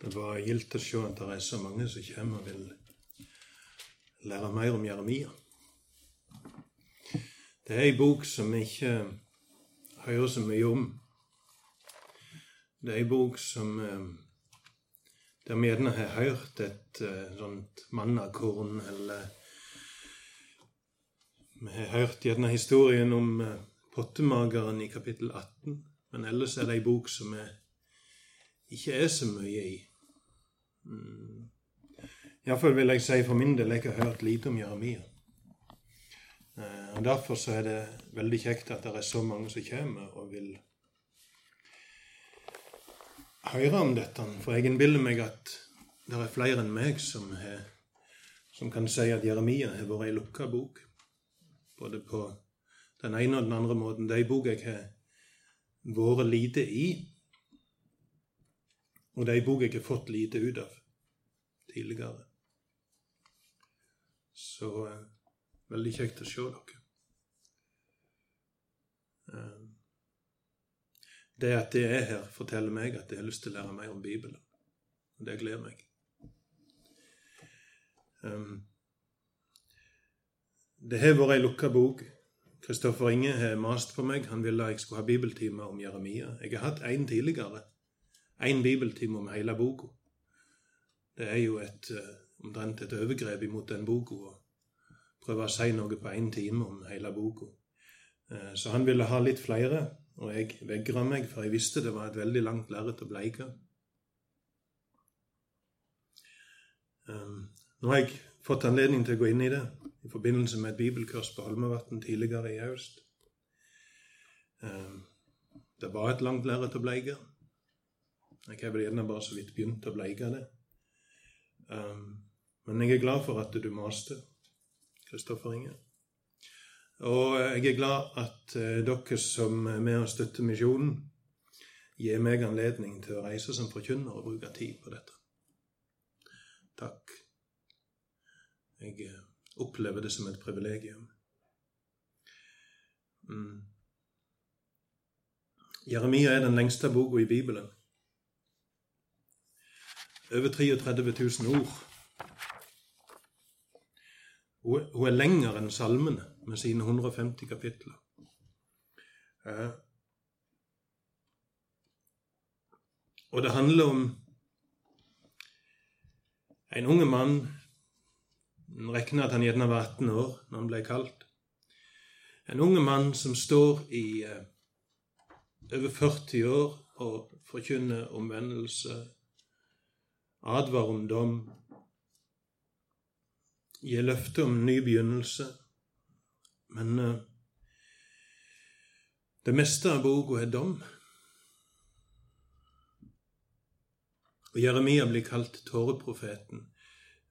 Det var gildt å se at det er så mange som kommer og vil lære mer om Jeremia. Det er ei bok som vi ikke hører så mye om. Det er ei bok som eh, der vi gjerne har hørt et eh, sånt mannakorn, eller Vi har hørt gjerne historien om eh, pottemageren i kapittel 18, men ellers er det ei bok som vi ikke er så mye i. Mm. Iallfall vil jeg si for min del jeg har hørt lite om Jeremia. Eh, og Derfor så er det veldig kjekt at det er så mange som kommer og vil høre om dette. For jeg innbiller meg at det er flere enn meg som, er, som kan si at Jeremia har vært ei lukka bok. Både på den ene og den andre måten. Det er ei bok jeg har vært lite i, og det er ei bok jeg har fått lite ut av tidligere. Så eh, veldig kjekt å se dere. Eh, det at det er her, forteller meg at jeg har lyst til å lære mer om Bibelen. Og det gleder meg. Um, det har vært ei lukka bok. Kristoffer Inge har mast på meg. Han ville jeg skulle ha bibeltime om Jeremia. Jeg har hatt én tidligere. Én bibeltime om hele boka. Det er jo et, uh, omtrent et overgrep imot den boka å prøve å si noe på én time om hele boka. Uh, så han ville ha litt flere, og jeg vegra meg, for jeg visste det var et veldig langt lerret å bleike. Um, nå har jeg fått anledning til å gå inn i det i forbindelse med et bibelkurs på Holmevatn tidligere i høst. Um, det var et langt lerret å bleike. Jeg har vel gjerne bare så vidt begynt å bleike det. Um, men jeg er glad for at du maste, Kristoffer Inge. Og jeg er glad at uh, dere som er med og støtter misjonen, gir meg anledning til å reise som forkynner og bruke tid på dette. Takk. Jeg uh, opplever det som et privilegium. Mm. Jeremia er den lengste boka i Bibelen. Over 33 000 ord. Hun er lengre enn salmene med sine 150 kapitler. Og det handler om en unge mann En regner at han gjerne var 18 år når han ble kalt. En unge mann som står i eh, over 40 år og forkynner omvendelse, advarer om dom, gir løfte om ny begynnelse. Men uh, det meste av boka er dom. Og Jeremia blir kalt tåreprofeten.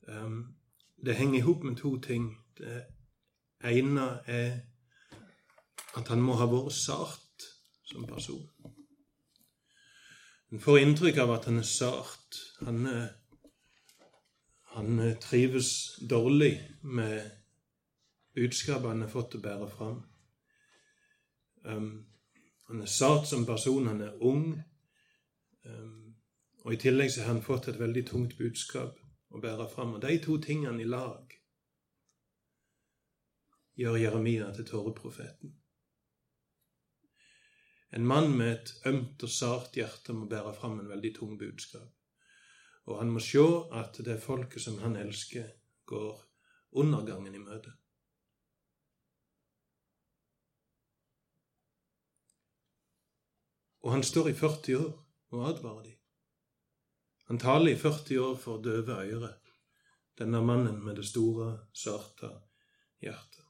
Um, det henger i hop med to ting. Det ene er at han må ha vært sart som person. En får inntrykk av at han er sart. Han, han trives dårlig med budskapet han har fått å bære fram. Um, han er sart som person, han er ung. Um, og i tillegg så har han fått et veldig tungt budskap å bære fram. Og de to tingene i lag gjør Jeremia til tåreprofeten. En mann med et ømt og sart hjerte må bære fram en veldig tung budskap. Og han må se at det folket som han elsker, går undergangen i møte. Og han står i 40 år og advarer dem. Han taler i 40 år for døve øyre, denne mannen med det store, sarte hjertet.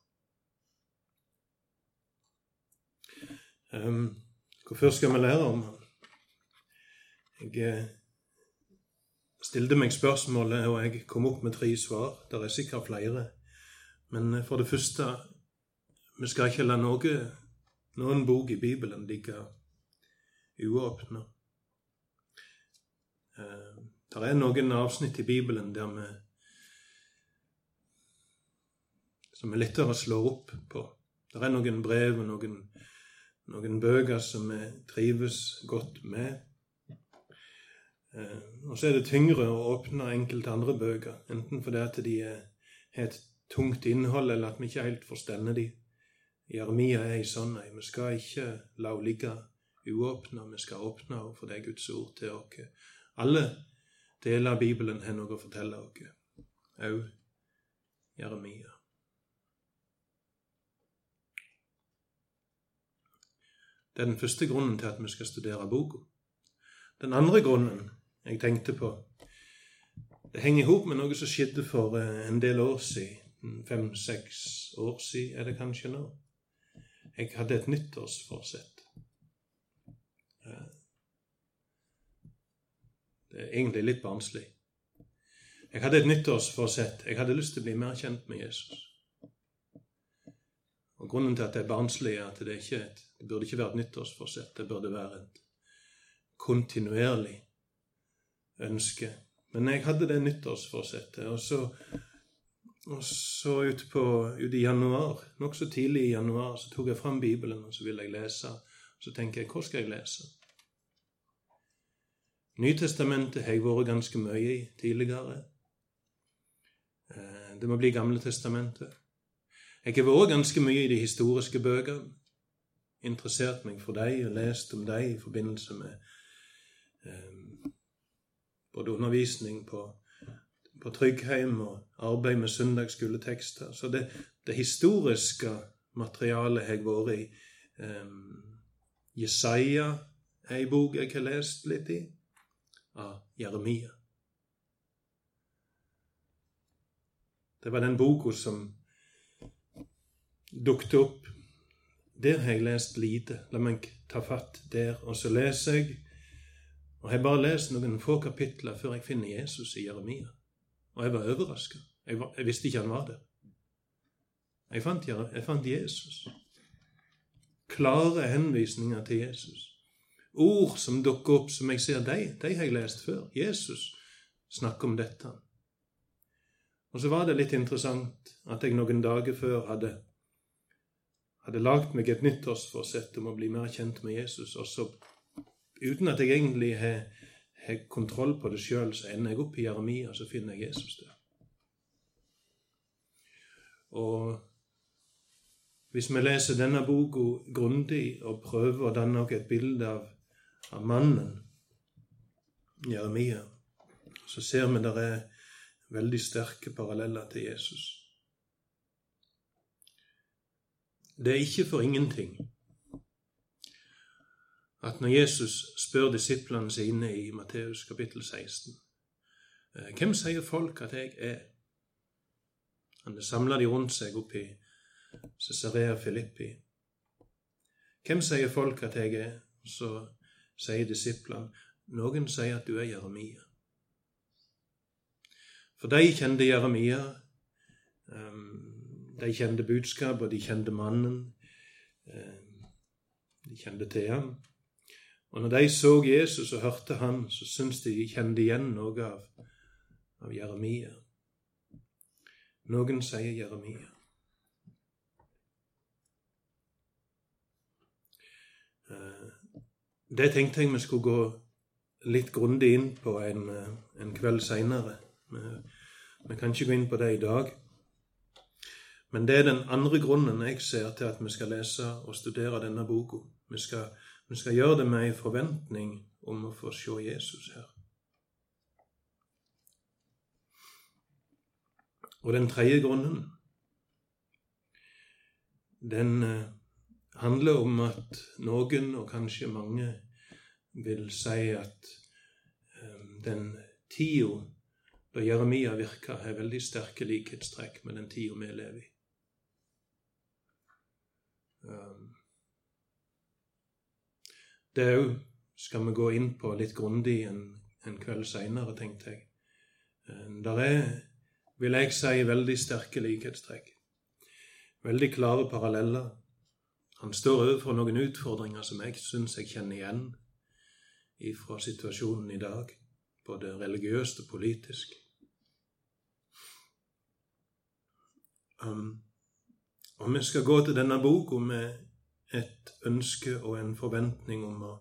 Um, hvorfor skal vi lære om ham? Jeg eh, stilte meg spørsmålet, og jeg kom opp med tre svar. Det er sikkert flere. Men eh, for det første vi skal ikke la noe, noen bok i Bibelen ligge uåpna. Eh, det er noen avsnitt i Bibelen der vi som er lettere å slå opp på. Det er noen brev og noen, noen bøker som vi trives godt med. Eh, og så er det tyngre å åpne enkelte andre bøker, enten fordi at de har et tungt innhold, eller at vi ikke helt forstår de. Jeremia er ei sånn ei. Vi skal ikke la henne ligge uåpna, vi skal åpne henne, for det er Guds ord til oss. Alle deler av Bibelen har noe å fortelle oss, òg Jeremia. Det er den første grunnen til at vi skal studere boka. Den andre grunnen jeg tenkte på, det henger i hop med noe som skjedde for eh, en del år siden. Fem-seks år siden er det kanskje nå. Jeg hadde et nyttårsforsett. Eh, det er egentlig litt barnslig. Jeg hadde et nyttårsforsett. Jeg hadde lyst til å bli mer kjent med Jesus. Og Grunnen til at det er barnslig, er at det, ikke er et, det burde ikke være et nyttårsforsett. Det burde være et kontinuerlig ønske. Men jeg hadde det nyttårsforsettet. Og så, og så ut, på, ut i januar, nokså tidlig i januar, så tok jeg fram Bibelen og så ville jeg lese. Så tenker jeg, hva skal jeg lese? Nytestamentet har jeg vært ganske mye i tidligere. Eh, det må bli Gamle testamentet. Jeg har vært ganske mye i de historiske bøkene. Interessert meg for dem og lest om dem i forbindelse med eh, både undervisning på, på Tryggheim og arbeid med søndagsskoletekster. Så det, det, historiske materialet har jeg vært i. Eh, Jesaja er ei bok jeg har lest litt i av Jeremia. Det var den boka som dukket opp. Der har jeg lest lite. La meg ta fatt der. Og så leser jeg, og jeg bare lest noen få kapitler før jeg finner Jesus i Jeremia. Og jeg var overraska. Jeg, jeg, visste ikke han var der. Jeg fant, jeg fant Jesus. Klare henvisninger til Jesus ord som dukker opp, som jeg ser de, de har jeg lest før. Jesus snakker om dette. Og så var det litt interessant at jeg noen dager før hadde, hadde lagd meg et nyttårsforsett om å bli mer kjent med Jesus, og så, uten at jeg egentlig har, har kontroll på det sjøl, så ender jeg opp i Jeremia, og så finner jeg Jesus der. Og hvis vi leser denne boka grundig og prøver å danne oss et bilde av av mannen Jeremia, så ser vi det er veldig sterke paralleller til Jesus. Det er ikke for ingenting at når Jesus spør disiplene sine i Matteus kapittel 16 eh, Hvem sier folk at jeg er? Han samla de rundt seg opp i Cesarea Filippi. Hvem sier folk at jeg er? Så sier disiplene. Noen sier at du er Jeremia. For de kjente Jeremia. Ehm, de kjente budskapet, de kjente mannen. Ehm, de kjente til ham. Og når de så Jesus og hørte han, så syntes de de kjente igjen noe av, av Jeremia. Noen sier Jeremia. Uh, det tenkte jeg vi skulle gå litt grundig inn på en, eh, en kveld seinere. Vi, kan ikke gå inn på det i dag. Men det er den andre grunnen jeg ser til at vi skal lese og studere denne boka. Vi skal, vi skal gjøre det med en forventning om å få se Jesus her. Og den tredje grunnen, den eh, handler om at noen, og kanskje mange, vil si at um, den tida da Jeremia virka, har veldig sterke likhetstrekk med den tida vi lever i. Um, det òg skal vi gå inn på litt grundig en, en kveld seinere, tenkte jeg. Um, der er, vil jeg si, veldig sterke likhetstrekk. Veldig klare paralleller han står overfor noen utfordringer som jeg syns jeg kjenner igjen fra situasjonen i dag, både religiøst og politisk. Um, og vi skal gå til denne boka med et ønske og en forventning om å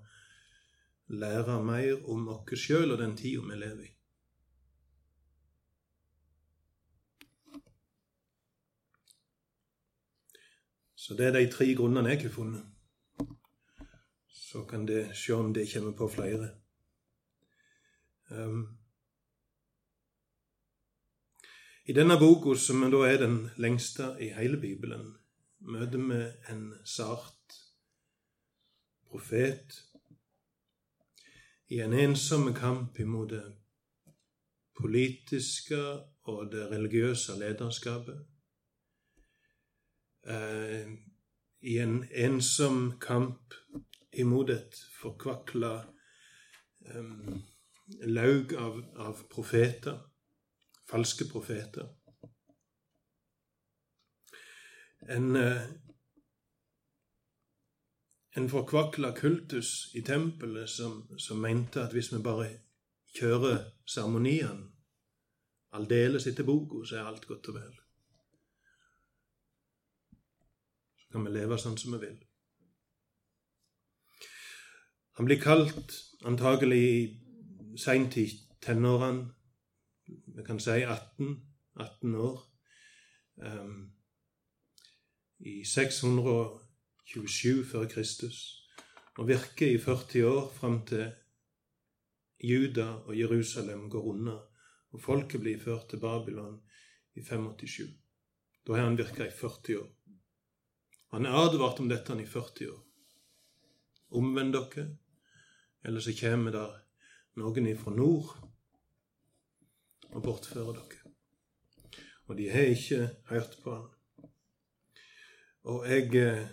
lære mer om oss sjøl og den tida vi lever i. Så det er de tre grunnene jeg har funnet. Så kan det se om det kommer på flere. Um, I denne boka, som da er den lengste i hele Bibelen, møter vi en sart profet i en ensom kamp imot det politiske og det religiøse lederskapet. Eh, I en ensom kamp imot et forkvakla eh, laug av, av profeter falske profeter. En, eh, en forkvakla kultus i tempelet som, som, mente at hvis vi bare kjører seremoniene aldeles etter boka, så er alt godt og vel. Så kan vi leve sånn som vi vil. Han blir kalt antagelig seint i tenårene vi kan si 18, 18 år. Um, I 627 før Kristus. Og virker i 40 år fram til Juda og Jerusalem går unna, og folket blir ført til Babylon i 587. Da har han virka i 40 år. Han er advart om dette han i 40 år. Omvend dere, eller så kommer der noen ifra nord og bortføre dere. Og de har ikke hørt på han. Og jeg eh,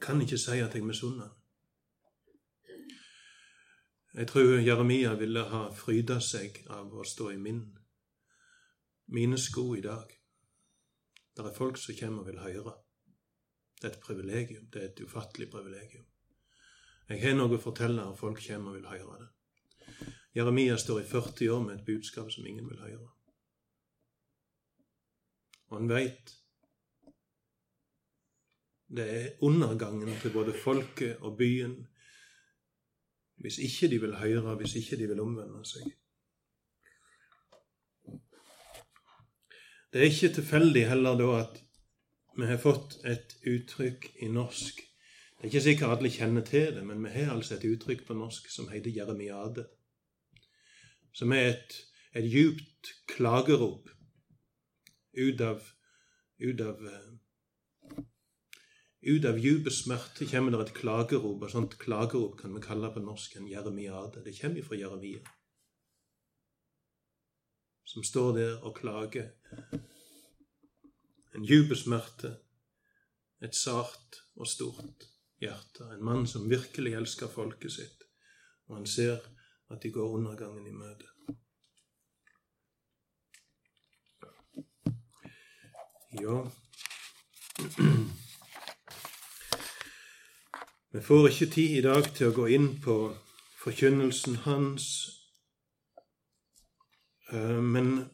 kan ikke si at jeg misunner han. Jeg tror Jeremia ville ha fryda seg av å stå i min, mine sko i dag. Det er folk som kommer og vil høre. Det er et privilegium. Det er et ufattelig privilegium. Jeg har noe å fortelle, og folk kommer og vil høre det. Jeremia står i 40 år med et budskap som ingen vil høre. Og han veit det er undergangen til både folket og byen hvis ikke de vil høre, hvis ikke de vil omvende seg. Det er ikke tilfeldig heller da at vi har fått et uttrykk i norsk. Det er ikke sikkert alle kjenner til det, men vi har altså et uttrykk på norsk som heter jeremiade som er et, et djupt klagerop ut av, ut av eh, ut av djupe smerte kommer det et klagerop. Og sånt klagerop kan vi kalle på norsk en jeremiade. Det kommer fra Jeremia, som står der og klager. En djup smerte, et sart og stort hjerte. En mann som virkelig elsker folket sitt. Og han ser at de går undergangen i møte. Ja Vi får ikke tid i dag til å gå inn på forkynnelsen hans, eh, men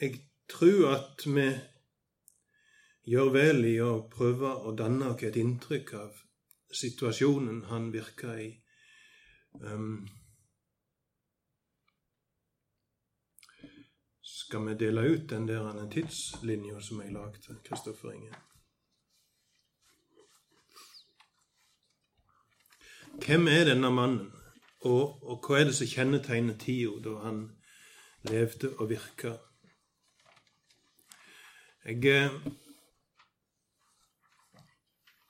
jeg tror at vi gjør vel i å prøve å danne oss et inntrykk av situasjonen han virka i. Um, Skal vi dele ut den der tidslinja som jeg lagde, Kristoffer Inge? Hvem er denne mannen, og, og hva er det som kjennetegner tida da han levde og virka? Jeg, eh,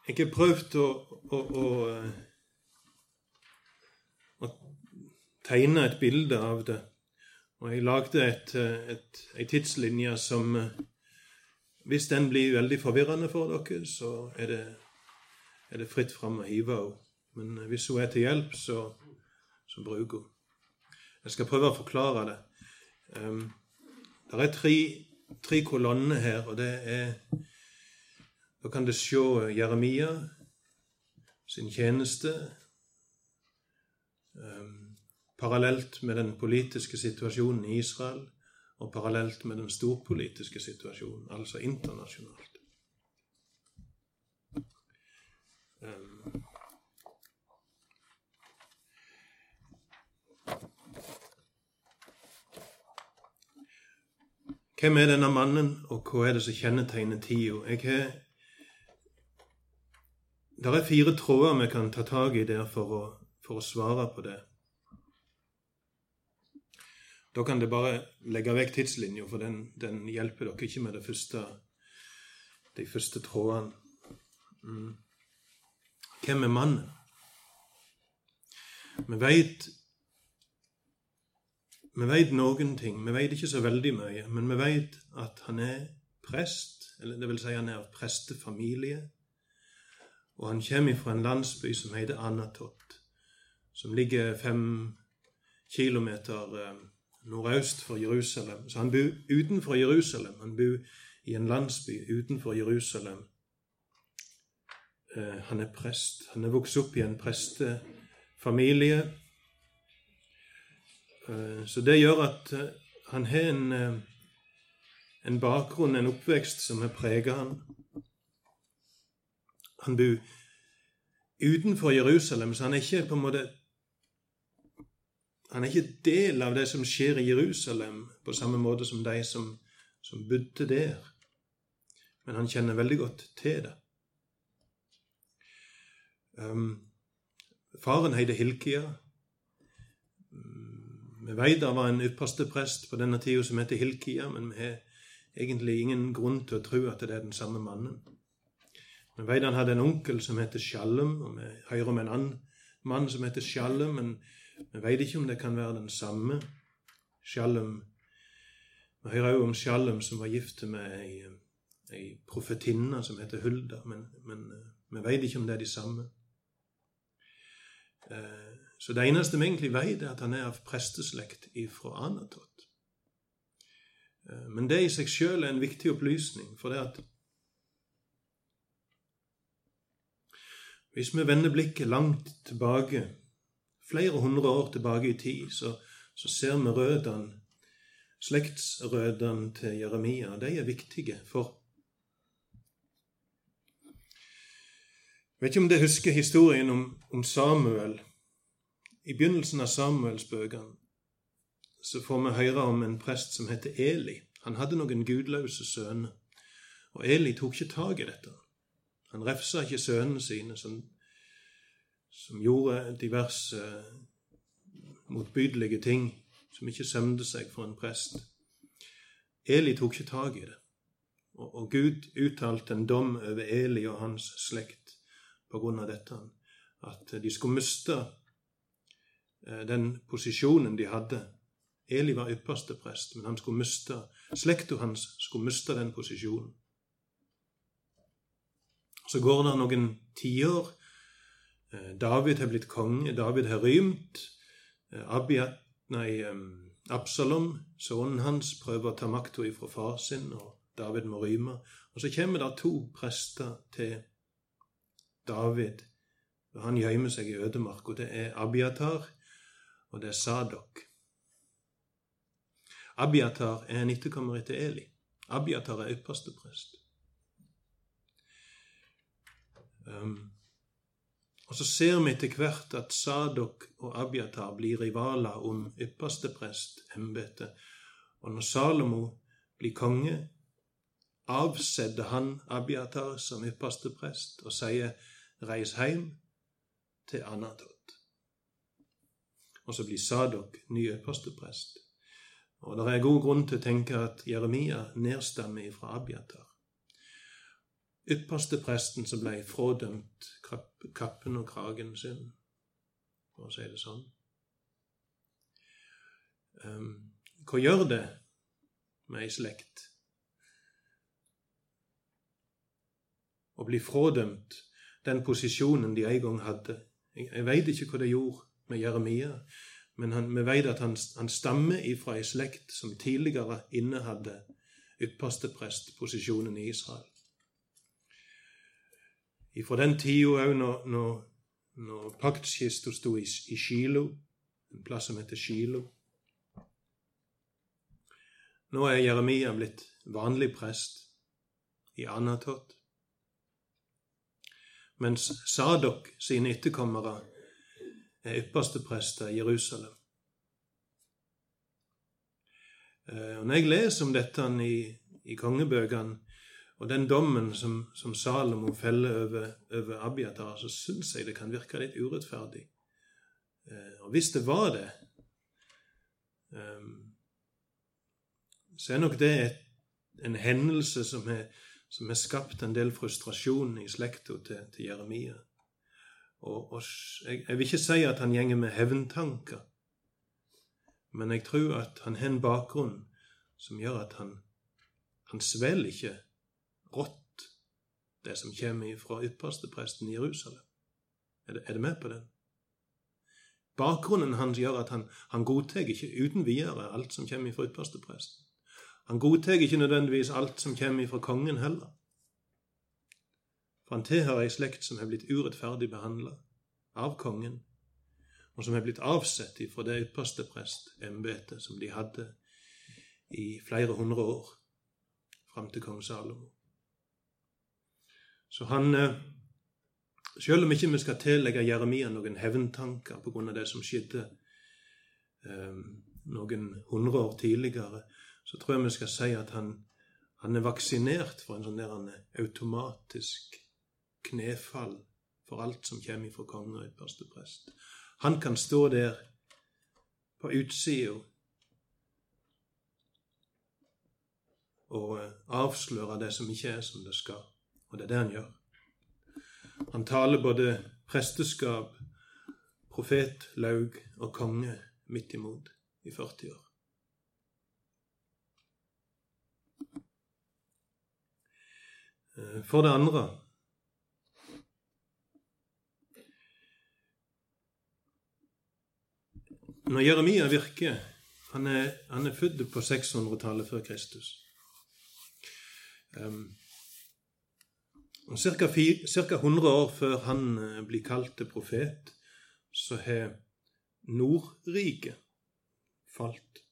jeg har prøvd å, å, å, å tegne et bilde av det og jeg lagde et, eh, ei tidslinje som eh, Hvis den blir veldig forvirrende for dere, så er det, er det fritt fram å hive henne. Men eh, hvis hun er til hjelp, så, så bruk henne. Jeg skal prøve å forklare det. Um, det er tre, tre kolonner her, og det er Da kan du se Jeremia sin tjeneste. Um, parallelt med den politiske situasjonen i Israel og parallelt med den storpolitiske situasjonen, altså internasjonalt. Um, Hvem er denne mannen, og hva er det som kjennetegner tida? Jeg Der er fire tråder vi kan ta tak i der for å, for å svare på det. Da kan dere bare legge vekk tidslinja, for den, den, hjelper dere ikke med første, de første trådene. Mm. Hvem er mannen? Vi veit vi veit noen ting. Vi veit ikke så veldig mye, men vi veit at han er prest, eller det vil si han er av prestefamilie. Og han kommer fra en landsby som heter Anatot, som ligger fem kilometer eh, nordøst for Jerusalem. Så han bor utenfor Jerusalem. Han bor i en landsby utenfor Jerusalem. Eh, han er prest. Han er vokst opp i en prestefamilie. Eh, så det gjør at eh, han har en, en bakgrunn, en oppvekst, som har preget han. Han bor utenfor Jerusalem, så han er ikke på en måte han er ikke del av det som skjer i Jerusalem, på samme måte som de som, som bodde der. Men han kjenner veldig godt til det. Um, faren heter Hilkia. Vi vet det var en ypperste prest på denne tida som heter Hilkia, men vi har egentlig ingen grunn til å tro at det er den samme mannen. Vi vet han hadde en onkel som heter Shalom, og vi hører om en annen mann som heter Shalom, men vi veit ikke om det kan være den samme Shalom. Vi hører òg om Shalom som var gift med ei, ei profetinne som heter Hulda, men, men eh, vi veit ikke om det er de samme. Eh, så det eneste vi egentlig vet, er at han er av presteslekt ifra Anatot. Eh, men det i seg sjøl er en viktig opplysning, for det at Hvis vi vender blikket langt tilbake flere hundre år tilbake i tid, så, så ser vi rødene, slektsrødene til Jeremia. De er viktige for Jeg vet ikke om dere husker historien om, om Samuel. I begynnelsen av Samuelsbøkene så får vi høre om en prest som heter Eli. Han hadde noen gudløse sønner. Og Eli tok ikke tak i dette. Han refsa ikke sønnene sine, som som gjorde diverse motbydelige ting som ikke sømte seg for en prest. Eli tok ikke tak i det, og, Gud uttalte en dom over Eli og hans slekt på grunn av dette, at de skulle miste eh, den posisjonen de hadde. Eli var ypperste prest, men han skulle miste, slekta hans skulle miste den posisjonen. Så går det noen tiår, Eh, David har blitt konge, David har rymt. Eh, Absalom, sønnen hans, prøver å ta makta ifra far sin, og David må ryme. Og så kommer det to prester til David. og Han gjemmer seg i ødemark, og det er Abiatar, og det er Sadok. Abiatar er en etterkommer etter Eli. Abiatar er ypperste prest. Um, og så ser vi etter hvert at Sadok og Abiatar blir rivaler om yppersteprestembetet. Og når Salomo blir konge, avsedde han Abiatar som yppersteprest og sier 'reis hjem til Anatot'. Og så blir Sadok ny yppersteprest. Og det er god grunn til å tenke at Jeremia nedstammer fra Abiatar Ypperstepresten som ble frådømt kappen og kragen sin, for å si det sånn. Um, hva gjør det med ei slekt å bli frådømt den posisjonen de en gang hadde? Jeg, jeg veit ikke hva det gjorde med Jeremia, men han, vi vet at han, han stammer ifra ei slekt som tidligere innehadde ypperste prestposisjonen i Israel. Fra den tida òg når, når, når paktkista sto i, i Shilo, en plass som heter Shilo. Nå er Jeremia blitt vanlig prest i Anatot. Mens Sadok sine etterkommere er ypperste prester i Jerusalem. Eh, og Når jeg leser om dette i, i kongebøkene, og den dommen som, som Salomo feller over, over Abiatar, så syns jeg det kan virke litt urettferdig. Eh, og hvis det var det, så er nok det et, en hendelse som har skapt en del frustrasjon i slekta til, til Jeremia. Og, og jeg, jeg, vil ikke si at han gjenger med hevntanker, men jeg tror at han har en bakgrunn som gjør at han, han svelger ikke rått det som kommer fra ypperstepresten i Jerusalem. Er det, er det med på den? Bakgrunnen hans gjør at han, han godtar ikke uten videre alt som kommer fra ypperstepresten. Han godtar ikke nødvendigvis alt som kommer fra kongen heller. For han tilhører ei slekt som har blitt urettferdig behandla av kongen, og som har blitt avsett fra det ypperste prestembetet som de hadde i flere hundre år, fram til kong Salomo. Så han eh, Selv om ikke vi skal tillegge Jeremia noen hevntanker av det som skjedde eh, noen hundre år tidligere, så tror jeg vi skal si at han, han er vaksinert for en sånn der automatisk knefall for alt som kommer fra kongen og ypperste prest. Han kan stå der på utsida og eh, avsløre det som ikke er som det skal. Og det er det han gjør. Han taler både presteskap, profet, laug og konge midt imot i 40 år. Eh, for det andre Når Jeremia virker Han er, er født på 600-tallet før Kristus. Um, Ca. 100 år før han eh, blir kalt til profet, så har Nordriket falt.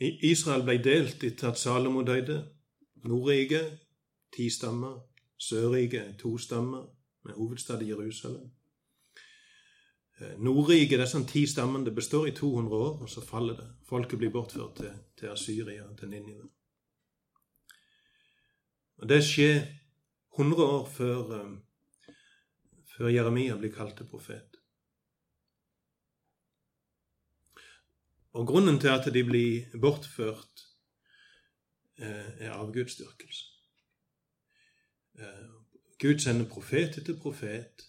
Israel ble delt etter at Salomo døde. Nordriket ti stammer, Sørriket to stammer, med hovedstad i Jerusalem. Eh, Nordriket, disse ti stammene, det består i 200 år, og så faller det. Folket blir bortført til, til Asyria, til Ninive. Og Det skjer 100 år før, um, før Jeremia blir kalt til profet. Og grunnen til at de blir bortført, eh, er avgudsdyrkelse. Gud sender profet etter profet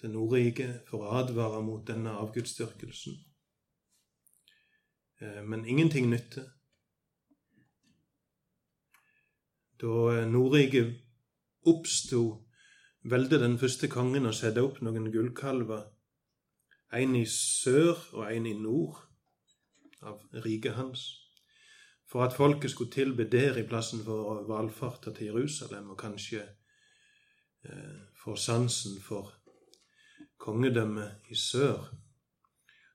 til Nordriket for å advare mot denne avgudsdyrkelsen. Eh, men ingenting nytter. Da Nordrike Nordriket oppsto, valgte den første kongen å sette opp noen gullkalver, en i sør og en i nord av riket hans, for at folket skulle tilbe der i plassen for å valfarte til Jerusalem, og kanskje eh, få sansen for kongedømme i sør.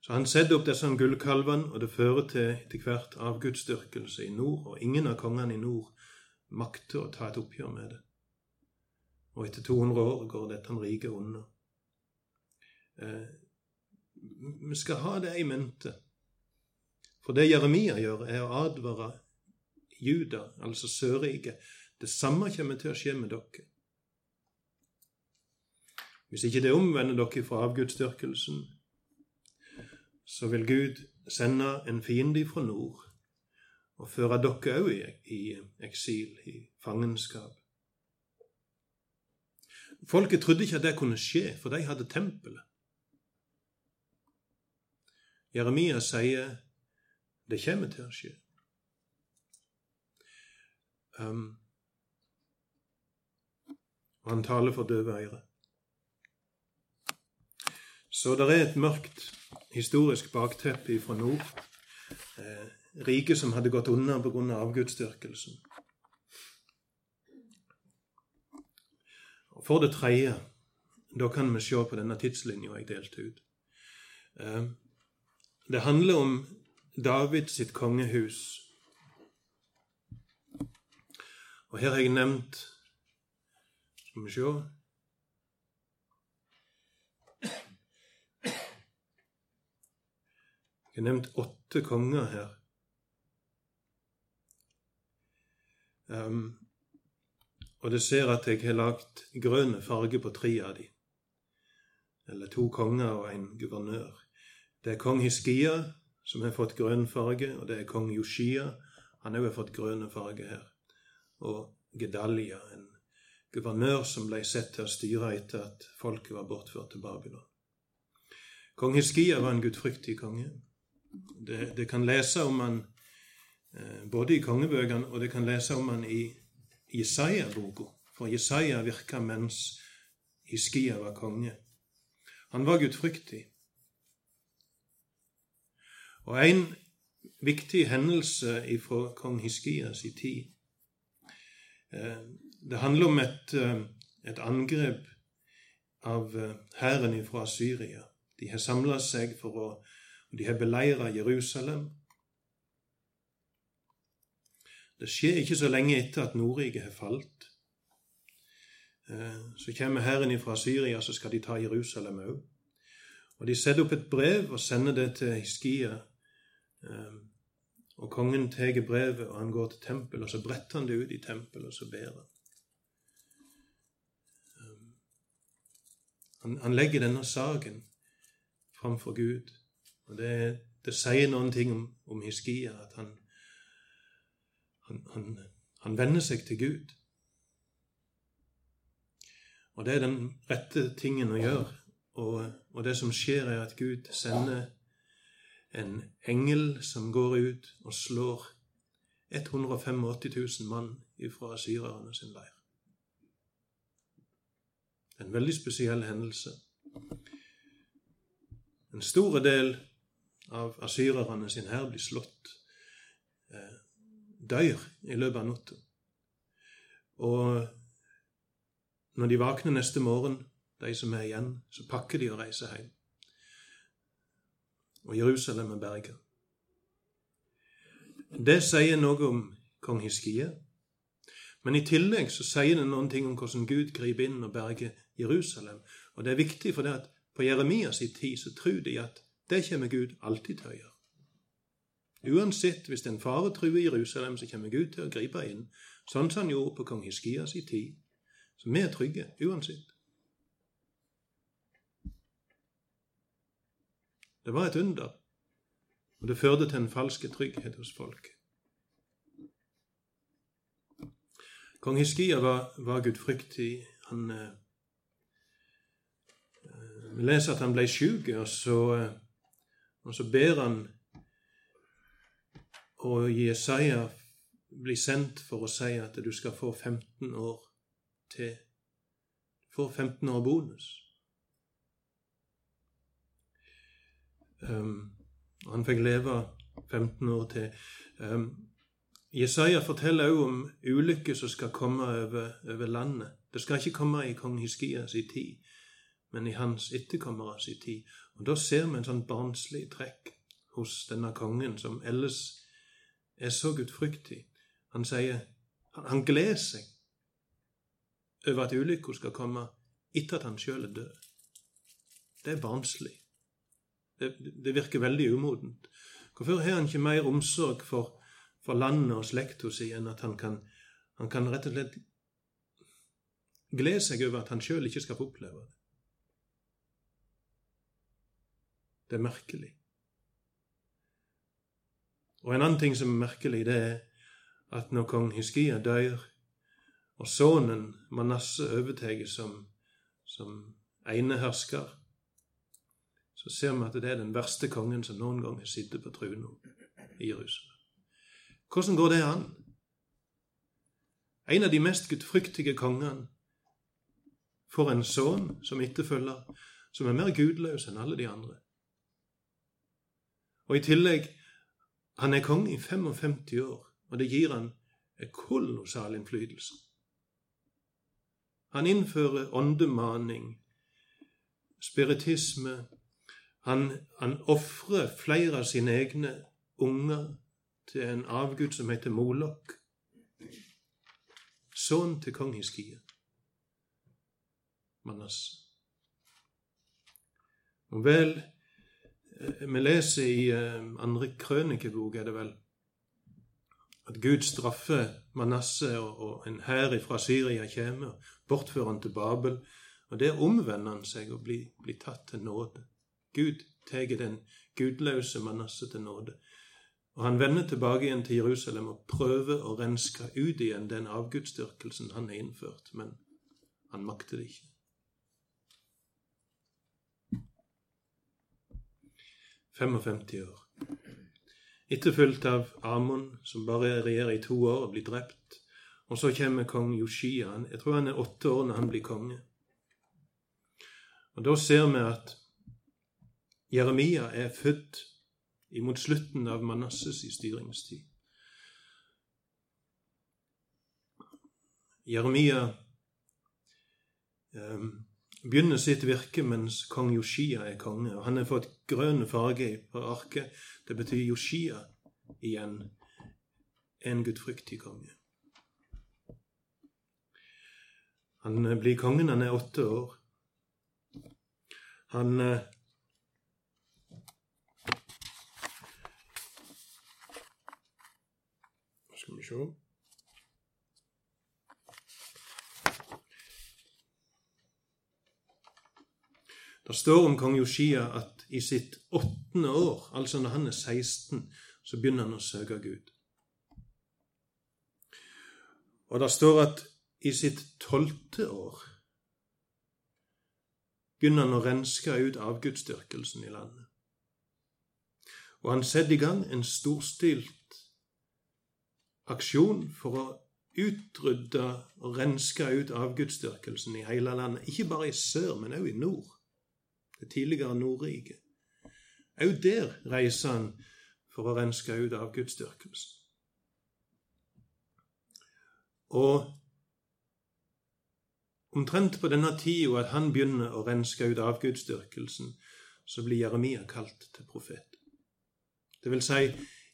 Så han setter opp disse gullkalvene, og det fører til etter hvert avgudsdyrkelse i nord, og ingen av kongene i nord makter å ta et oppgjør med det. Og etter 200 år går dette riket under. Eh, vi skal ha det i mente. For det Jeremia gjør, er å advare Juda, altså Sørriket. Det samme kommer til å skje med dere. Hvis ikke det omvender dere fra avgudsdyrkelsen, så vil Gud sende en fiende fra nord og føre dere òg i, eksil, i fangenskap. Folket trodde ikke at det kunne skje, for de hadde tempelet. Jeremia sier det kommer til å skje. Um, og han taler for døve øyre. Så det er et mørkt historisk bakteppe fra nord. Eh, riket som hadde gått under pga. Av avgudsdyrkelsen. For det tredje, da kan vi se på denne tidslinja jeg delte ut. Eh, det handler om David sitt kongehus. Og her har jeg nevnt Skal vi se Jeg har nevnt åtte konger her. Um, og det ser at jeg har lagt grønn farge på tre av dem. Eller to konger og en guvernør. Det er kong Hiskia, som har fått grønn farge, og det er kong Yoshia. Han har fått grønn farge her. Og Gedalia, en guvernør som ble sett til å styre etter at folket var bortført til Babylon. Kong Hiskia var en gudfryktig konge. Det, det kan lese om han både i kongebøkene og det kan lese om han i Jesaja-boka. For Jesaja virka mens Hiskia var konge. Han var gudfryktig. Og en viktig hendelse fra kong Hiskias i tid eh, Det handler om et, eh, et angrep av hæren fra Syria. De har samla seg for å de har beleira Jerusalem. Det skjer ikke så lenge etter at Nordriket har falt. Eh, så kommer hæren fra Syria, så skal de ta Jerusalem òg. Og de setter opp et brev og sender det til Hiskia. Eh, og kongen tar brevet, og han går til tempelet, og så bretter han det ut i tempelet, og så ber han. Eh, han, han legger denne saken framfor Gud. Og det, det sier noen ting om, om Hiskia, at han, han, han, han venner seg til Gud. Og det er den rette tingen å gjøre. Og, og, det som skjer, er at Gud sender en engel som går ut og slår 185 000 mann fra syrerne sin leir. En veldig spesiell hendelse. En stor del av asyrerne sin hær blir slått, dør i løpet av natta. Og når de våkner neste morgen, de som er igjen, så pakker de og reiser hjem. Og Jerusalem er berga. Det sier noe om kong Hiskia. Men i tillegg så sier det noen ting om hvordan Gud griper inn og berger Jerusalem. Og det er viktig, for det at på Jeremias tid så tror de at det kommer Gud alltid til å gjøre. Uansett, hvis en fare truer Jerusalem, så kommer Gud til å gripe inn, sånn som han gjorde på kong Hiskias i tid. Så vi er trygge uansett. Det var et under, og det førte til en falsk trygghet hos folk. Kong Hiskia var, var gudfryktig. Han eh, Vi leser at han ble sjuk, og eh, og så ber han og Jesaja blir sendt for å si at du skal få 15 år til. Du får 15 år bonus. Um, han fikk leve 15 år til. Um, Jesaja forteller òg om ulykker som skal komme over, over, landet. Det skal ikke komme i kong Hiskias tid, men i hans etterkommere sin tid. Og Da ser vi en sånn barnslig trekk hos denne kongen, som ellers er så gudfryktig. Han sier han, gleder seg over at ulykka skal komme etter at han sjøl er død. Det er barnslig. Det, det, virker veldig umodent. Hvorfor har han ikke mer omsorg for, for landet og slekta si enn at han kan, han kan rett og slett glede seg over at han sjøl ikke skal få oppleve det? Det er merkelig. Og en annen ting som er merkelig, det er at når kong Hiskia dør, og sønnen Manasseh overtar som, som enehersker, så ser vi at det er den verste kongen som noen gang har sittet på trona i Jerusalem. Hvordan går det an? En av de mest gudfryktige kongene får en sønn som etterfølger, som er mer gudløs enn alle de andre. Og i tillegg han er konge i 55 år, og det gir han kolossal innflytelse. Han innfører åndemaning, spiritisme. Han, han ofrer flere av sine egne unger til en avgud som heter Molok. Sønn til kong Hiskia. Manasseh. Og vel vi leser i eh, andre krønikebok, er det vel, at Gud straffer Manasseh, og en hær fra Syria kommer, bortfører han til Babel. Og Der omvender han seg og blir, blir tatt til nåde. Gud tar den gudløse Manasseh til nåde. Og han vender tilbake igjen til Jerusalem og prøver å renske ut igjen den avgudsdyrkelsen han har innført, men han makter det ikke. 55 år. Etterfulgt av Amon, som bare regjerer i to år og blir drept. Og så kommer kong Yoshia. Jeg tror han er åtte år når han blir konge. Og Da ser vi at Jeremia er født imot slutten av Manasses i styringstid. Jeremia eh, begynner sitt virke mens kong Yoshia er konge. og Han har fått grønn farge på arket. Det betyr Yoshia igjen, en gudfryktig konge. Han blir kongen, han er åtte år. Han eh, Skal vi se Det står om kong Joshia at i sitt åttende år, altså når han er 16, så begynner han å søke Gud. Og det står at i sitt tolvte år begynner han å renske ut avgudsdyrkelsen i landet. Og han setter i gang en storstilt aksjon for å utrydde og renske ut avgudsdyrkelsen i hele landet. Ikke bare i sør, men også i nord det tidligere Nordriket. Òg der reiser han for å renske ut av gudsdyrkelsen. Og omtrent på denne tida at han begynner å renske ut av gudsdyrkelsen, så blir Jeremia kalt til profet. Det vil si,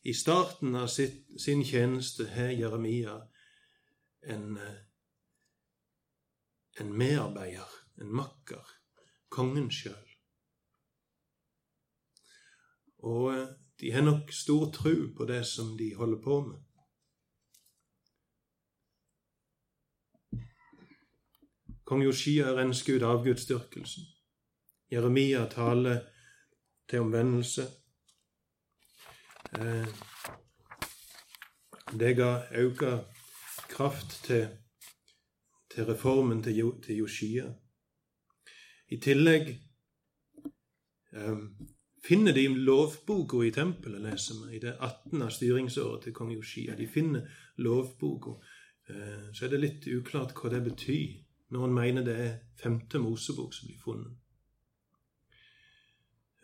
i starten av sitt, sin tjeneste har Jeremia en, eh, en medarbeider, en makker, kongen sjøl. Og eh, de har nok stor tro på det som de holder på med. Kong Joshia rensker ut avgudsdyrkelsen. Jeremia taler til omvendelse. Eh, det ga auka kraft til, til reformen til, Joshia. I tillegg um, finner de lovboka i tempelet, leser vi, i det 18. styringsåret til kong Joshia. De finner lovboka. Eh, så er det litt uklart hva det betyr. Noen mener det er femte Mosebok som blir funnet.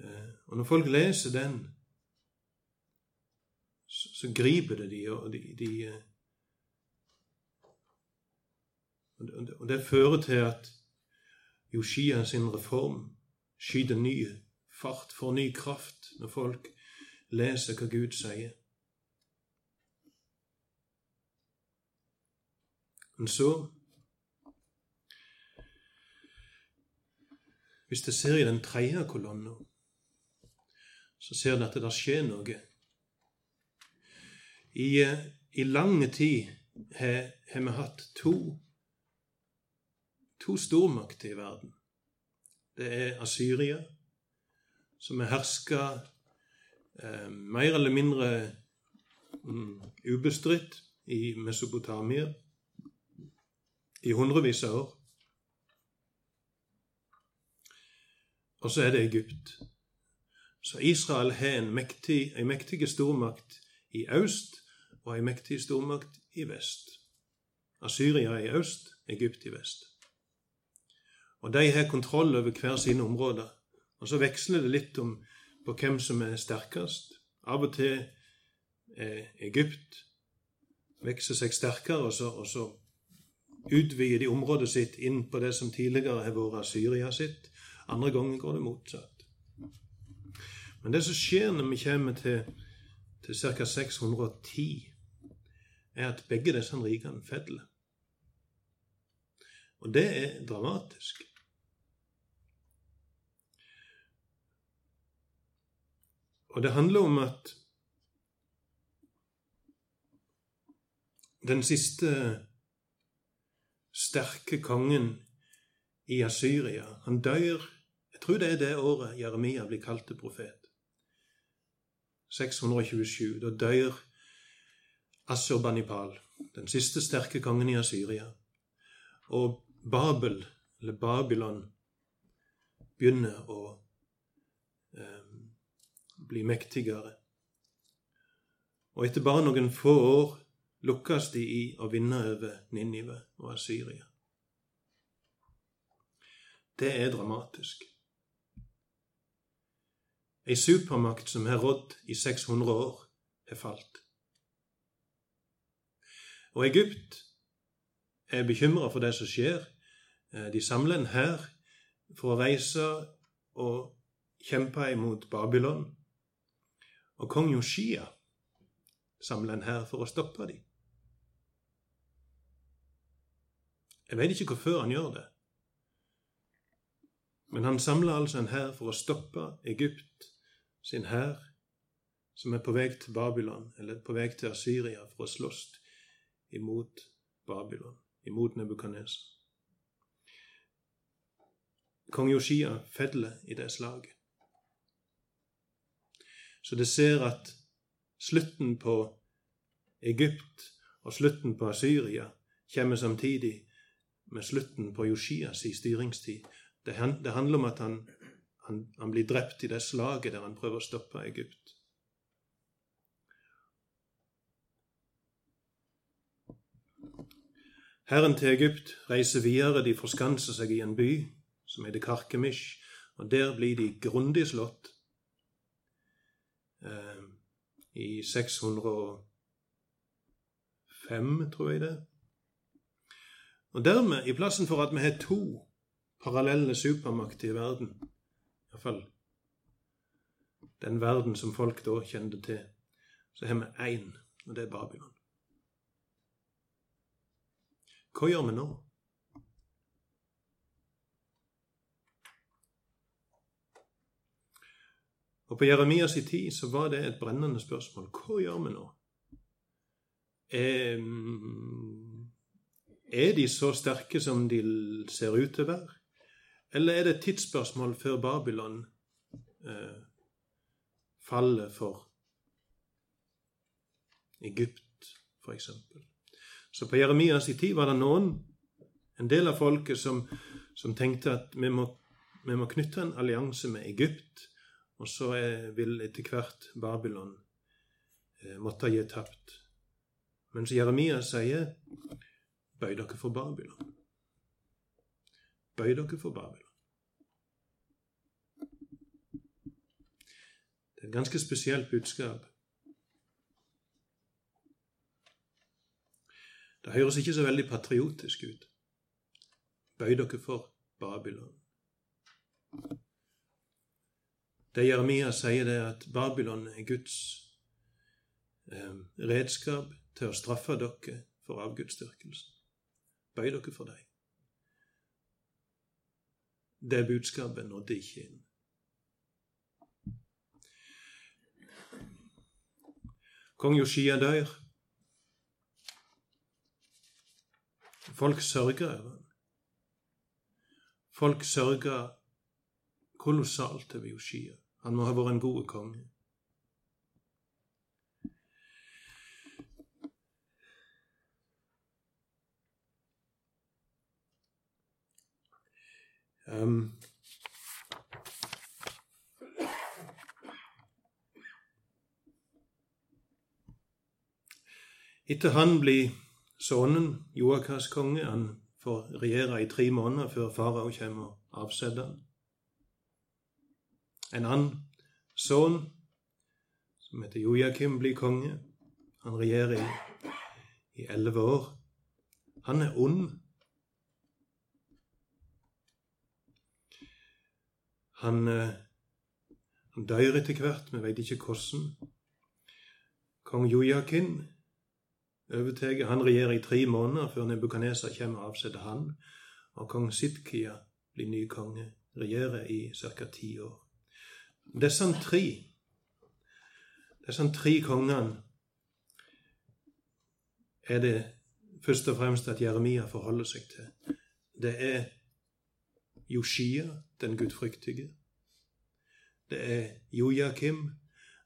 Eh, og når folk leser den, så, griper det de, og de, de eh, Og det fører til at Joshia sin reform skyter nye fart, får ny kraft når folk leser hva Gud sier. Men så Hvis du ser i den tredje kolonna, så ser du at det skjer noe. I, i lange tid har, har vi hatt to, to stormakter i verden. Det er Asyria som er herska eh, mer eller mindre mm, ubestridt i Mesopotamia i hundrevis av år. Og så er det Egypt. Så Israel har en mektig, en mektig stormakt i øst og en mektig stormakt i vest. Asyria i øst, Egypt i vest. Og de har kontroll over hver sine områder. Og så veksler det litt om på hvem som er sterkest. Av og til er Egypt vokser seg sterkere, og så, og så utvider de området sitt inn på det som tidligere har vært Syria sitt. Andre ganger går det motsatt. Men det som skjer når vi kommer til, til ca. 610, er at begge disse rikene faller. Og det er dramatisk. Og det handler om at den siste sterke kongen i Asyria, han dør Jeg tror det er det året Jeremia blir kalt til profet. 627. Da dør Assurbanipal, den siste sterke kongen i Asyria. Og Babel, eller Babylon, begynner å eh, bli mektigere. Og etter bare noen få år lukkes de i å vinne over Ninive og Asyria. Det er dramatisk. Ei supermakt som har rådd i 600 år, har falt. Og Egypt er bekymra for det som skjer. Eh, de samler en hær for å reise og kjempe imot Babylon. Og kong Joshia samler en hær for å stoppe dem. Jeg vet ikke hvorfor han gjør det. Men han samler altså en hær for å stoppe Egypt sin hær, som er på vei til Babylon, eller på vei til Assyria, for å slåss imot Babylon, imot Nebukadneser. Kong Joshia feller i det slaget. Så det ser at slutten på Egypt og slutten på Assyria kommer samtidig med slutten på Joshias styringstid. Det, handler om at han, han, han blir drept i det slaget der han prøver å stoppe Egypt. Herren til Egypt reiser videre. De forskanser seg i en by som heter Karkemish, og der blir de grundig slått. Eh, I 605, tror jeg det. Og dermed, i plassen for at vi har to parallelle supermakter i verden, iallfall den verden som folk da kjente til, så har vi én, og det er Babylon. Hva gjør vi nå? Og På Jeremias tid så var det et brennende spørsmål. Hva gjør vi nå? Er de så sterke som de ser ut til å være? Eller er det et tidsspørsmål før Babylon eh, faller for Egypt, f.eks.? Så på Jeremias tid var det noen, en del av folket, som, som tenkte at vi må, vi må, knytte en allianse med Egypt, og så vil etter hvert Babylon eh, måtte gi tapt. Mens Jeremia sier Bøy dere for Babylon. Bøy dere for Babylon. Det er et ganske spesielt budskap. Det høres ikke så veldig patriotisk ut. Bøy dere for Babylon. Det Jeremia sier, det er at Babylon er Guds eh, redskap til å straffe dere for avgudsdyrkelsen. Bøy dere for dem. Det budskapet nådde ikke inn. Kong Joshia dør. Folk sørger over ham. Folk sørger kolossalt over Joshia. Han må ha vært en god konge. Um, etter han blir sønnen Joakas konge, han får regjere i tre måneder før farao kommer og avsetter han. En annen sønn, som heter Jojakim, blir konge. Han regjerer i elleve år. Han er ond Han, eh, han dør etter hvert, vi veit ikke hvordan. Kong Jojakin overtar. Han regjerer i tre måneder før Nebukadneser kommer og avsetter han. Og kong Sidkia blir ny konge, regjerer i ca. ti år. Disse tre Disse tre kongene er det først og fremst at Jeremia forholder seg til. Det er Joshia, den gudfryktige. Det er Jojakim,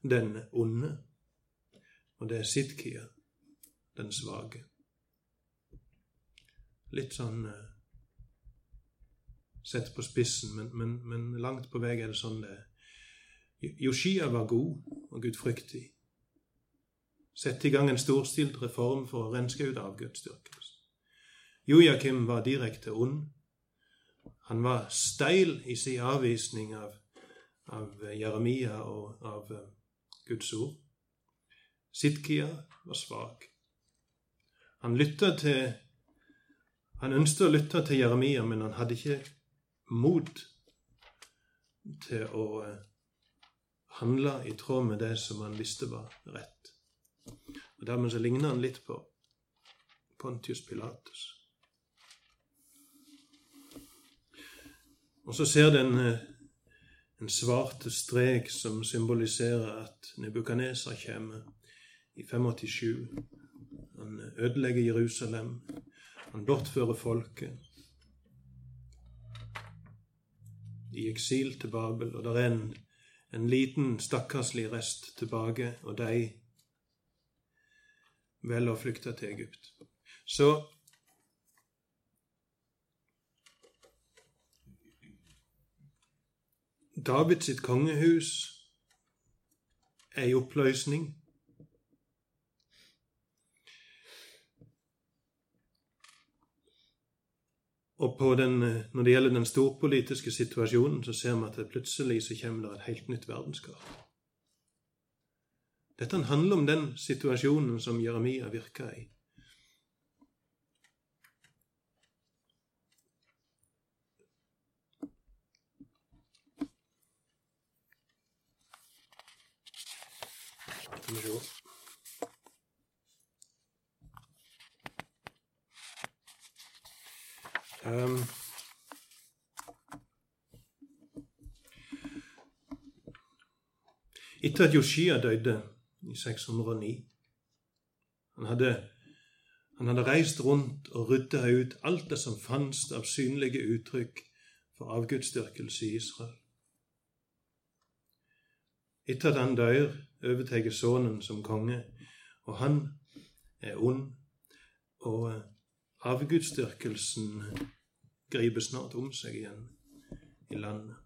den onde. Og det er Sidkia, den svake. Litt sånn uh, sett på spissen, men, men, men, langt på vei er det sånn det er. Joshia var god og gudfryktig. Sette i gang en storstilt reform for å renske ut avgudsdyrkelse. Jojakim var direkte ond. Han var steil i sin avvisning av, av Jeremia og av uh, Guds ord. Sidkia var svak. Han til Han ønsket å lytte til Jeremia, men han hadde ikke mot til å handle i tråd med det som han visste var rett. Og Dermed så ligner han litt på Pontius Pilatus. Og så ser den eh, en svarte strek som symboliserer at Nebukadneser kommer i 587. Han ødelegger Jerusalem. Han bortfører folket. i eksil til Babel, og det er en, en liten, stakkarslig rest tilbake, og de velger å flykte til Egypt. Så Davids sitt kongehus er i oppløsning. Og den, eh, når det gjelder den storpolitiske situasjonen, så ser vi at plutselig så kommer det et helt nytt verdenskart. Dette handler om den situasjonen som Jeremia virka i. Skal vi se. Um, etter at Joshia døde i 609 Han hadde, han hadde reist rundt og rydda ut alt det som fantes av synlige uttrykk for avgudsdyrkelse i Israel. Etter at han dør, overtar sønnen som konge, og han er ond. Og avgudsdyrkelsen griper snart om seg igjen i landet.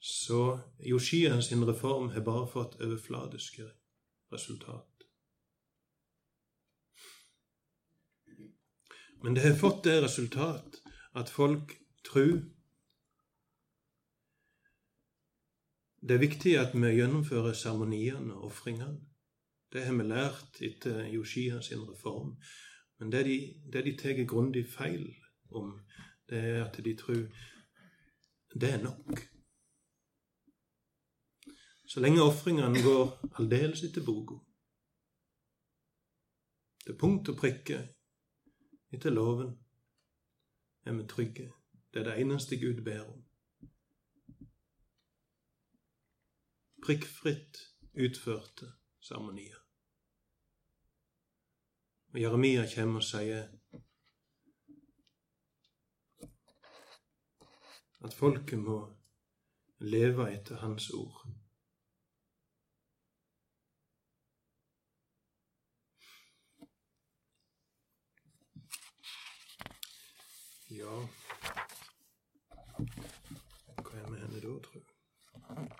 Så Joshia sin reform har bare fått overfladiske resultat. Men det har fått det resultat at folk tror Det er viktig at vi gjennomfører seremoniene og ofringene. Det har vi lært etter Joshia sin reform. Men det de, det de tar grundig feil om, det er at de tror det er nok. Så lenge ofringene går aldeles etter boka, til punkt og prikke etter loven, er vi trygge. Det er det eneste Gud ber om. Prikkfritt utførte seremonier. Og Jeremia kommer og sier at folket må leve etter Hans ord. Ja Hva er med henne da, tror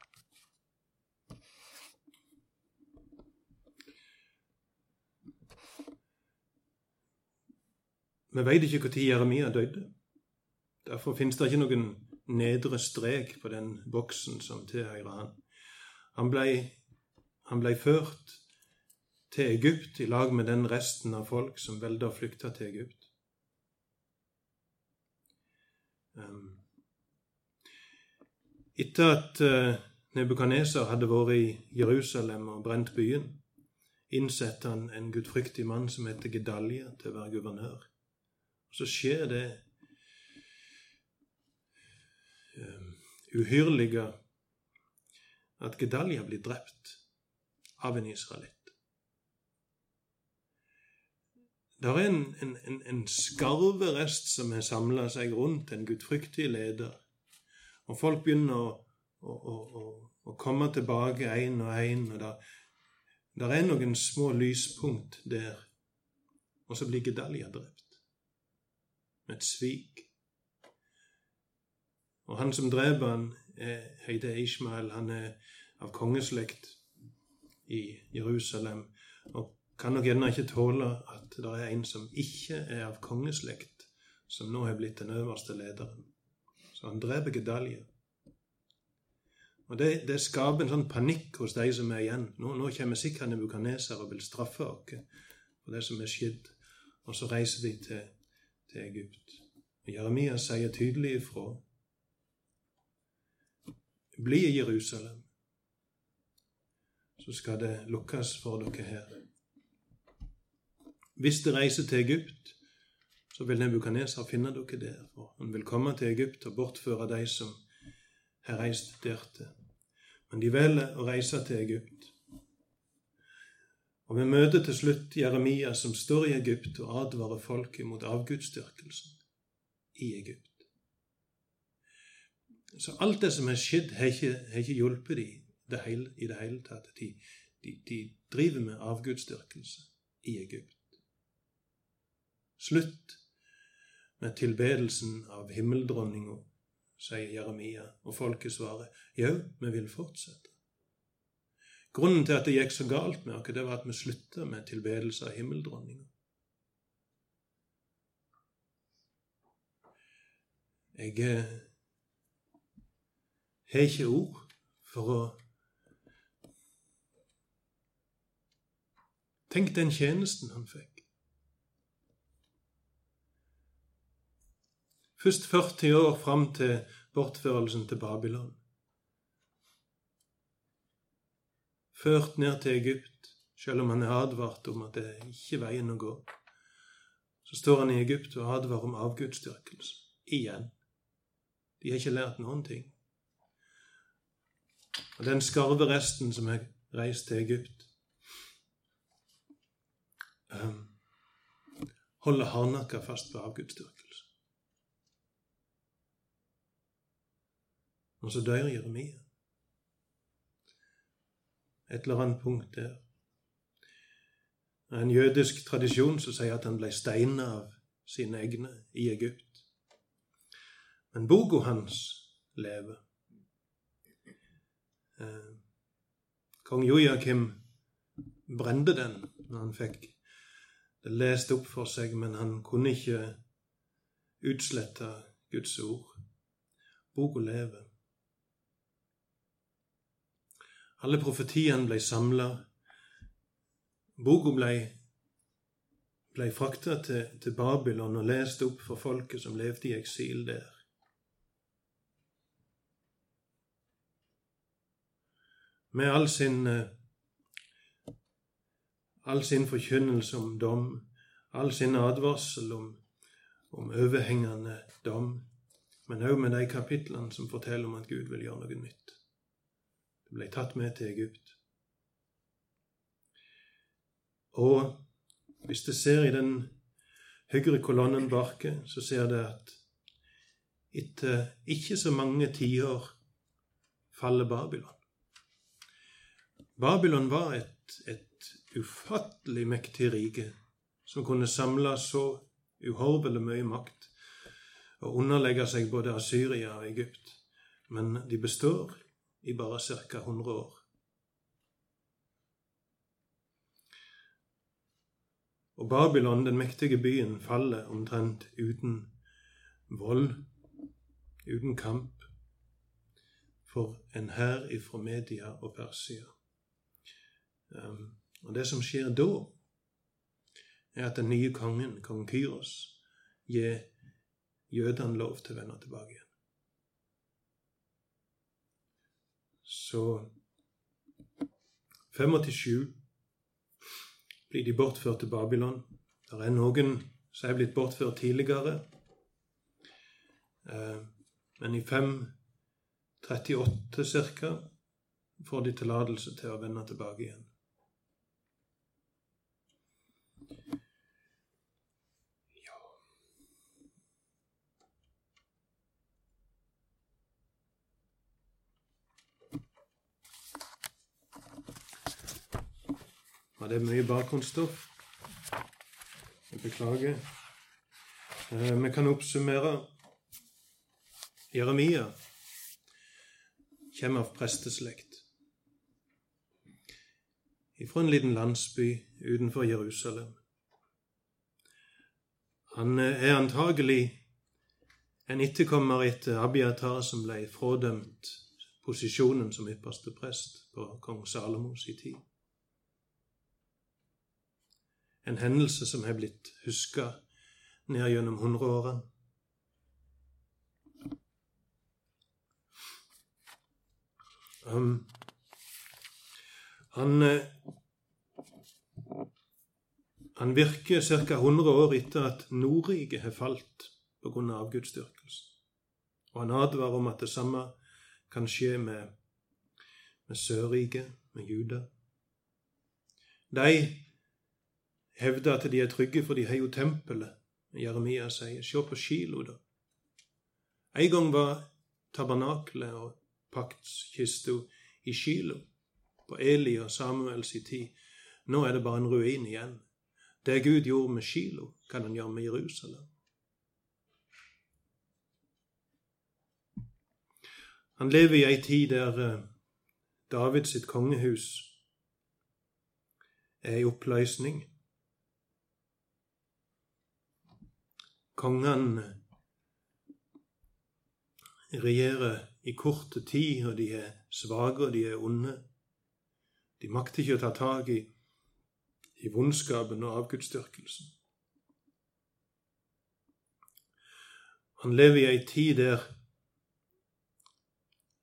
Vi veit ikke når Jeremia døde. Derfor finnes det ikke noen nedre strek på den boksen som tilhører han. Han ble, han ble ført til Egypt i lag med den resten av folk som velger å flykte til Egypt. Um, etter at uh, Nebukadneser hadde vært i Jerusalem og brent byen, innsatte han en gudfryktig mann som heter Gedalia, til å være guvernør. Og så skjer det um, uhyrlige at Gedalia blir drept av en israelitt. Det er en, en, en, en skarverest som har samla seg rundt en gudfryktig leder. Og folk begynner å, å, å, å komme tilbake én og én. Og det er noen små lyspunkt der. Og så blir Gedalia drept. Et svik. Og han som dreper han, er, heter Ishmael. Han er av kongeslekt i Jerusalem. Og kan nok gjerne ikke tåle at det er en som ikke er av kongeslekt, som nå har blitt den øverste lederen. Så han dreper Gedalje. Og det, det, skaper en sånn panikk hos de som er igjen. Nå, nå kommer sikkert Nebukaneser og vil straffe oss for det som er skjedd. Og så reiser de til, til Egypt. Og Jeremia sier tydelig ifra. Bli i Jerusalem, så skal det lukkes for dere her. Hvis dere reiser til Egypt, så vil Nebukaneser finne dere der. For han vil komme til Egypt og bortføre de som har reist dertil. Men de velger å reise til Egypt. Og vi møter til slutt Jeremia som står i Egypt og advarer folket mot avgudsdyrkelsen i Egypt. Så alt det som har skjedd, har ikke, har ikke hjulpet dem det hele, i det hele tatt. De, de, de driver med avgudsdyrkelse i Egypt. Slutt med tilbedelsen av himmeldronninga, sier Jeremia, og folket svarer jau, vi vil fortsette. Grunnen til at det gikk så galt med oss, det var at vi slutta med tilbedelse av himmeldronninga. Jeg eh, har ikke ord for å Tenk den tjenesten han fikk. Først 40 år fram til bortførelsen til Babylon. Ført ned til Egypt, selv om han er advart om at det er ikke veien å gå. Så står han i Egypt og advarer om avgudsdyrkelse. Igjen. De har ikke lært noen ting. Og den skarve resten som har reist til Egypt, um, holder hardnakka fast på avgudsdyrkelse. Og så dør Jeremia. Et eller annet punkt der. Det er en jødisk tradisjon som sier at han ble steina av sine egne i Egypt. Men boka hans lever. Eh, Kong Jojakim brente den når han fikk det lest opp for seg, men han kunne ikke utslette Guds ord. Boka lever. Alle profetiene ble samla. Boka ble, ble frakta til, til, Babylon og lest opp for folket som levde i eksil der. Med all sin, eh, all sin forkynnelse om dom, all sin advarsel om, om overhengende dom, men òg med de kapitlene som forteller om at Gud vil gjøre noe nytt. Det ble tatt med til Egypt. Og hvis du ser i den høyre kolonnen bak, så ser du at etter ikke så mange tiår faller Babylon. Babylon var et, et ufattelig mektig rike som kunne samle så uhorvelig mye makt og underlegge seg både Asyria og Egypt. Men de består i bare ca. 100 år. Og Babylon, den mektige byen, faller omtrent uten vold, uten kamp, for en hær ifra Media og Persia. Um, og det som skjer da, er at den nye kongen, kong Kyros, gir jødene lov til å vende tilbake igjen. Så 85 blir de bortført til Babylon. Det er noen som er blitt bortført tidligere. Eh, men i 538 ca. får de tillatelse til å vende tilbake igjen. Det er mye bakgrunnsstoff. Jeg beklager. Eh, vi kan oppsummere. Jeremia kommer av presteslekt. Fra en liten landsby utenfor Jerusalem. Han eh, er antagelig en etterkommer etter Abiatar som ble frådømt posisjonen som ypperste prest på kong Salomos i tid. En hendelse som har blitt huska ned gjennom hundreårene. Um, han, eh, han virker ca. 100 år etter at Nordriket har falt pga. Av avgudsdyrkelse. Og han advarer om at det samme kan skje med, med Sørriket, med Juda. De hevder at de er trygge, for de har jo tempelet. Jeremia sier, se på Kilo, da. En gang var tabernaklet og paktskista i Kilo, på Eli og Samuels tid. Nå er det bare en ruin igjen. Det Gud gjorde med Kilo, kan han gjøre med Jerusalem. Han lever i ei tid der Davids David sitt kongehus er i oppløsning. Kongene regjerer i kort tid, og de er svake, og de er onde. De makter ikke å ta tak i, i vondskapen og avgudsdyrkelsen. Han lever i ei tid der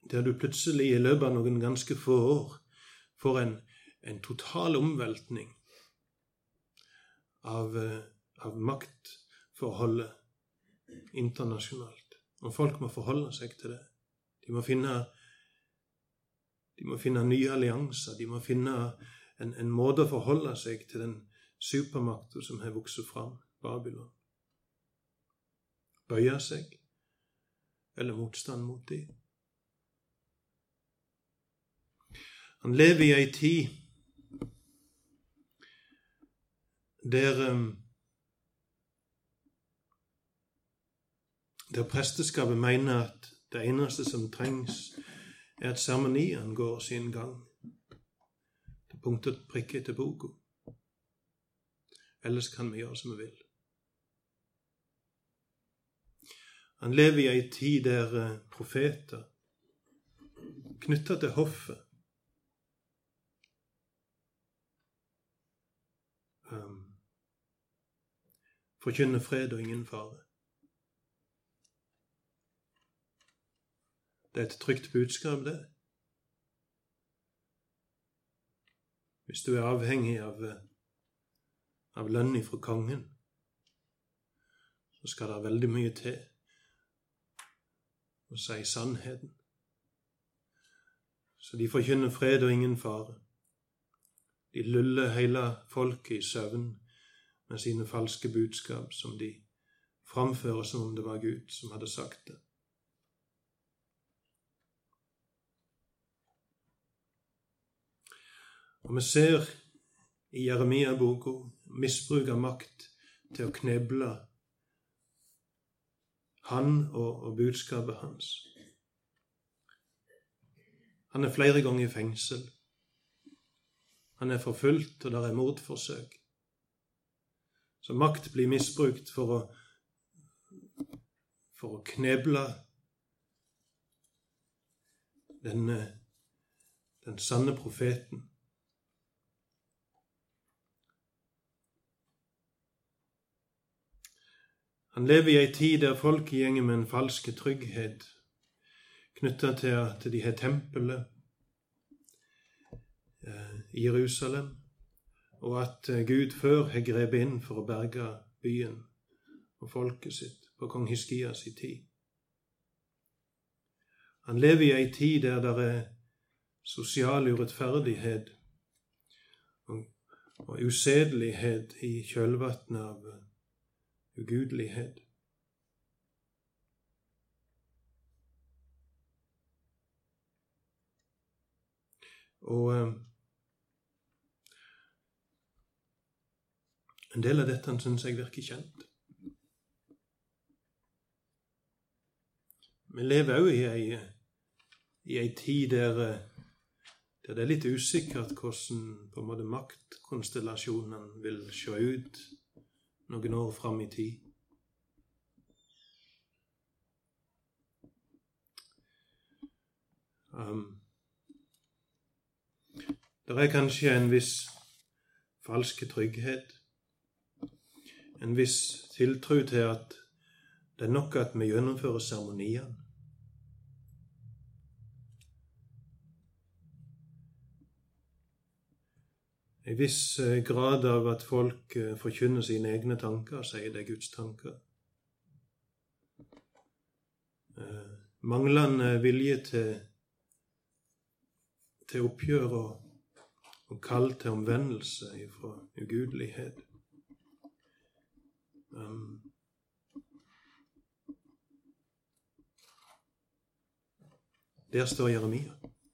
der du plutselig i løpet av noen ganske få år får en, en total omveltning av, av av, maktforholdet internasjonalt. Og folk må forholde seg til det. De må finne, de må finne nye allianser. De må finne en, en måte å forholde seg til den supermakta som har vokst fram, Babylon. Bøye seg eller motstand mot dem. Han lever i ei tid der um, der presteskapet mener at det eneste som trengs, er at seremonien går sin gang. Det punktet prikk etter boka. Ellers kan vi gjøre som vi vil. Han lever i ei tid der uh, profeter knytta til hoffet um, forkynner fred og ingen fare. Det er et trygt budskap, det. Hvis du er avhengig av, eh, av lønn fra kongen, så skal det veldig mye til å si sannheten. Så de forkynner fred og ingen fare. De luller hele folket i søvn med sine falske budskap, som de framfører som om det var Gud som hadde sagt det. Og vi ser i Jeremia-boka misbruk av makt til å kneble han og, og budskapet hans. Han er flere ganger i fengsel. Han er forfulgt, og det er mordforsøk. Så makt blir misbrukt for å, for å kneble den, den sanne profeten. Han lever i ei tid der folk gjenger med en falsk trygghet knytta til at de har tempelet Eh, i Jerusalem, og at eh, Gud før har grepet inn for å berge byen og folket sitt på kong Hiskias i tid. Han lever i ei tid der det er sosial urettferdighet og, usedelighet i kjølvannet av eh, ugudelighet. Og En del av dette syns jeg virker kjent. Vi lever òg i i ei tid der, der, det er litt usikkert hvordan på en måte maktkonstellasjonen vil se ut noen år fram i tid. Um, det er kanskje en viss falsk trygghet, en viss tiltro til at det er nok at vi gjennomfører seremoniene. En viss eh, grad av at folk eh, forkynner sine egne tanker, sier det er Guds tanker. Eh, manglende vilje til til oppgjør og, og kall til omvendelse fra ugudelighet. Um, der står Jeremia.